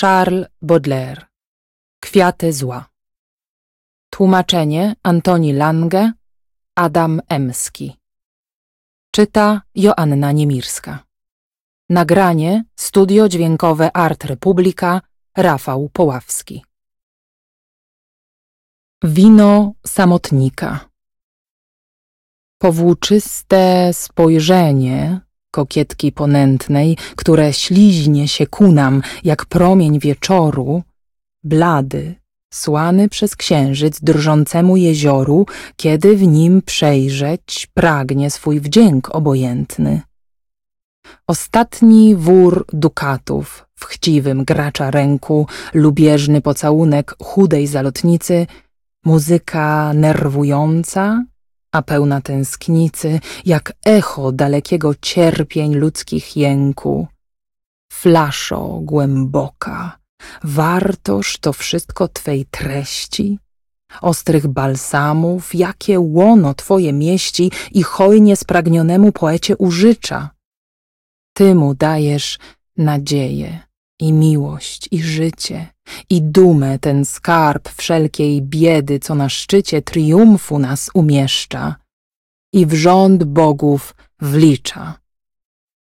Charles Baudelaire. Kwiaty zła. Tłumaczenie Antoni Lange Adam Emski. Czyta Joanna Niemirska. Nagranie Studio Dźwiękowe Art Republika Rafał Poławski. Wino samotnika. Powłóczyste spojrzenie kokietki ponętnej, które śliźnie się ku nam jak promień wieczoru, blady, słany przez księżyc drżącemu jezioru, kiedy w nim przejrzeć pragnie swój wdzięk obojętny. Ostatni wór dukatów w chciwym gracza ręku, lubieżny pocałunek chudej zalotnicy, muzyka nerwująca, a pełna tęsknicy, jak echo dalekiego cierpień ludzkich jęku. Flaszo głęboka, wartoż to wszystko Twej treści? Ostrych balsamów, jakie łono Twoje mieści i hojnie spragnionemu poecie użycza. Ty mu dajesz nadzieję i miłość i życie i dumę ten skarb wszelkiej biedy, co na szczycie triumfu nas umieszcza i w rząd bogów wlicza.